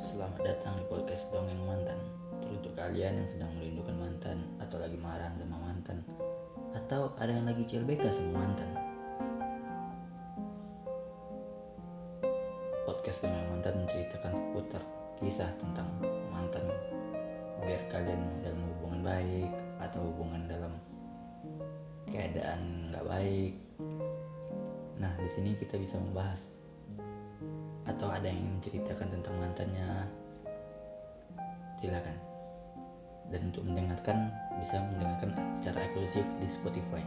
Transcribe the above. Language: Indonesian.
Selamat datang di podcast Dongeng Mantan. Teruntuk kalian yang sedang merindukan mantan Atau lagi marahan sama mantan Atau ada yang lagi CLBK sama mantan. Podcast Dongeng Mantan menceritakan seputar kisah tentang mantan. Biar kalian dalam hubungan baik Atau hubungan dalam keadaan nggak baik. Nah di sini kita bisa membahas ada yang menceritakan tentang mantannya silakan. Dan untuk mendengarkan bisa mendengarkan secara eksklusif di Spotify